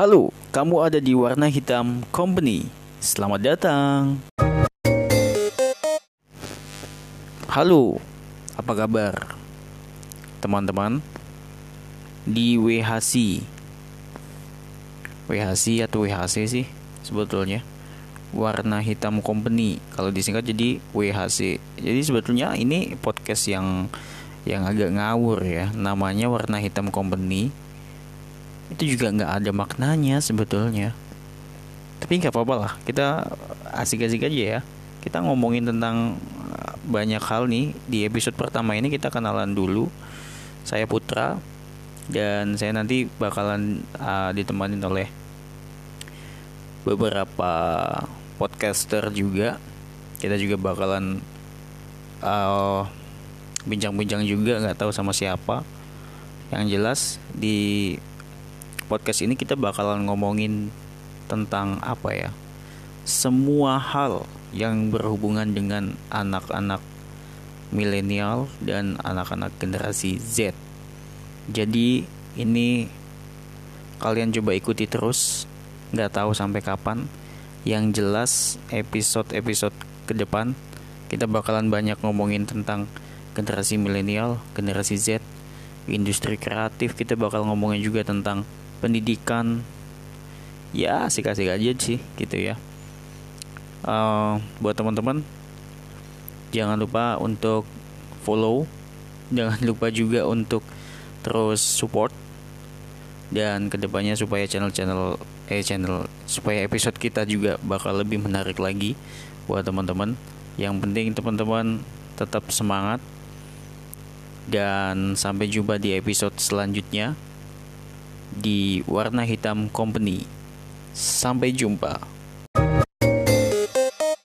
Halo, kamu ada di Warna Hitam Company. Selamat datang. Halo, apa kabar? Teman-teman di WHC. WHC atau WHC sih sebetulnya. Warna Hitam Company. Kalau disingkat jadi WHC. Jadi sebetulnya ini podcast yang yang agak ngawur ya. Namanya Warna Hitam Company itu juga nggak ada maknanya sebetulnya. Tapi nggak apa-apa lah kita asik-asik aja ya. Kita ngomongin tentang uh, banyak hal nih. Di episode pertama ini kita kenalan dulu saya Putra dan saya nanti bakalan uh, ditemani oleh beberapa podcaster juga. Kita juga bakalan uh, bincang-bincang juga nggak tahu sama siapa. Yang jelas di podcast ini kita bakalan ngomongin tentang apa ya? Semua hal yang berhubungan dengan anak-anak milenial dan anak-anak generasi Z. Jadi ini kalian coba ikuti terus, nggak tahu sampai kapan. Yang jelas episode-episode ke depan kita bakalan banyak ngomongin tentang generasi milenial, generasi Z, industri kreatif. Kita bakal ngomongin juga tentang pendidikan ya asik-asik aja sih gitu ya. Uh, buat teman-teman jangan lupa untuk follow jangan lupa juga untuk terus support dan ke depannya supaya channel-channel eh channel supaya episode kita juga bakal lebih menarik lagi buat teman-teman. Yang penting teman-teman tetap semangat dan sampai jumpa di episode selanjutnya di Warna Hitam Company. Sampai jumpa.